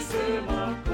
sistema. É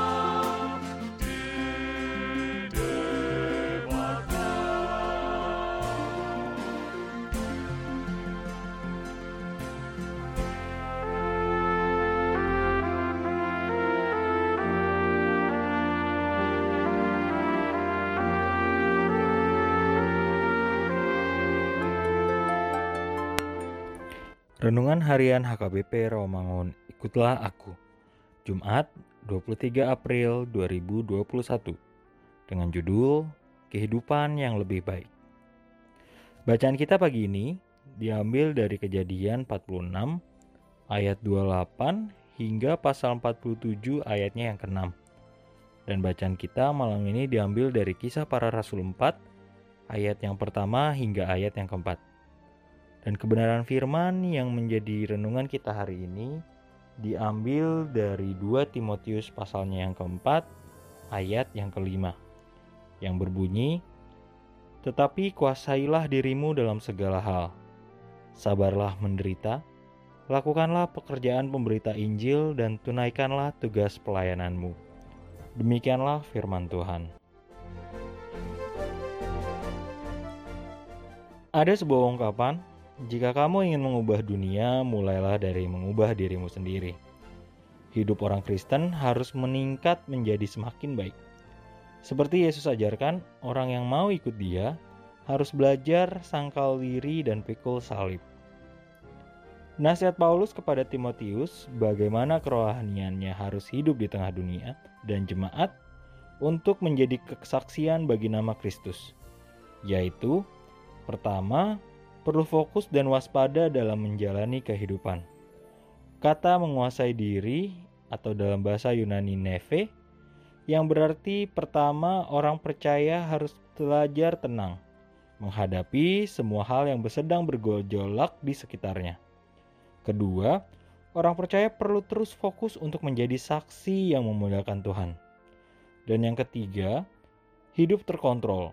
Renungan Harian HKBP Rawamangun, ikutlah aku. Jumat, 23 April 2021. Dengan judul Kehidupan yang lebih baik. Bacaan kita pagi ini diambil dari Kejadian 46 ayat 28 hingga pasal 47 ayatnya yang ke-6. Dan bacaan kita malam ini diambil dari Kisah Para Rasul 4 ayat yang pertama hingga ayat yang keempat. Dan kebenaran firman yang menjadi renungan kita hari ini diambil dari 2 Timotius pasalnya yang keempat ayat yang kelima yang berbunyi Tetapi kuasailah dirimu dalam segala hal. Sabarlah menderita lakukanlah pekerjaan pemberita Injil dan tunaikanlah tugas pelayananmu. Demikianlah firman Tuhan. Ada sebuah ungkapan jika kamu ingin mengubah dunia, mulailah dari mengubah dirimu sendiri. Hidup orang Kristen harus meningkat menjadi semakin baik. Seperti Yesus ajarkan, orang yang mau ikut Dia harus belajar sangkal diri dan pikul salib. Nasihat Paulus kepada Timotius bagaimana kerohaniannya harus hidup di tengah dunia dan jemaat untuk menjadi kesaksian bagi nama Kristus, yaitu pertama, perlu fokus dan waspada dalam menjalani kehidupan. Kata menguasai diri atau dalam bahasa Yunani neve yang berarti pertama orang percaya harus belajar tenang menghadapi semua hal yang sedang bergojolak di sekitarnya. Kedua, orang percaya perlu terus fokus untuk menjadi saksi yang memuliakan Tuhan. Dan yang ketiga, hidup terkontrol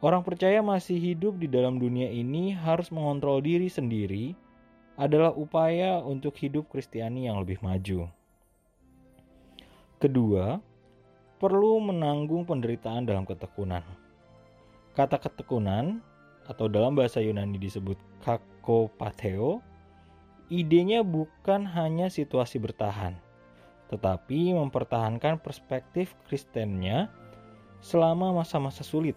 Orang percaya masih hidup di dalam dunia ini harus mengontrol diri sendiri adalah upaya untuk hidup Kristiani yang lebih maju. Kedua, perlu menanggung penderitaan dalam ketekunan. Kata ketekunan atau dalam bahasa Yunani disebut kakopateo, idenya bukan hanya situasi bertahan, tetapi mempertahankan perspektif Kristennya selama masa-masa sulit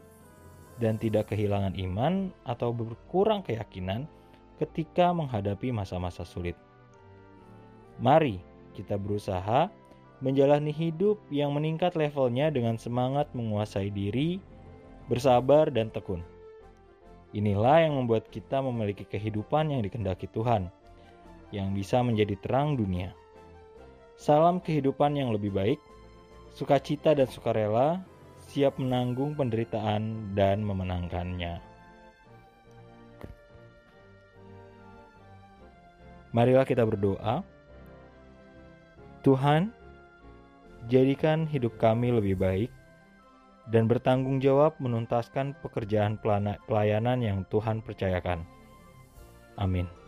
dan tidak kehilangan iman atau berkurang keyakinan ketika menghadapi masa-masa sulit. Mari kita berusaha menjalani hidup yang meningkat levelnya dengan semangat menguasai diri, bersabar, dan tekun. Inilah yang membuat kita memiliki kehidupan yang dikendaki Tuhan, yang bisa menjadi terang dunia. Salam kehidupan yang lebih baik, sukacita dan sukarela siap menanggung penderitaan dan memenangkannya. Marilah kita berdoa. Tuhan, jadikan hidup kami lebih baik dan bertanggung jawab menuntaskan pekerjaan pelayanan yang Tuhan percayakan. Amin.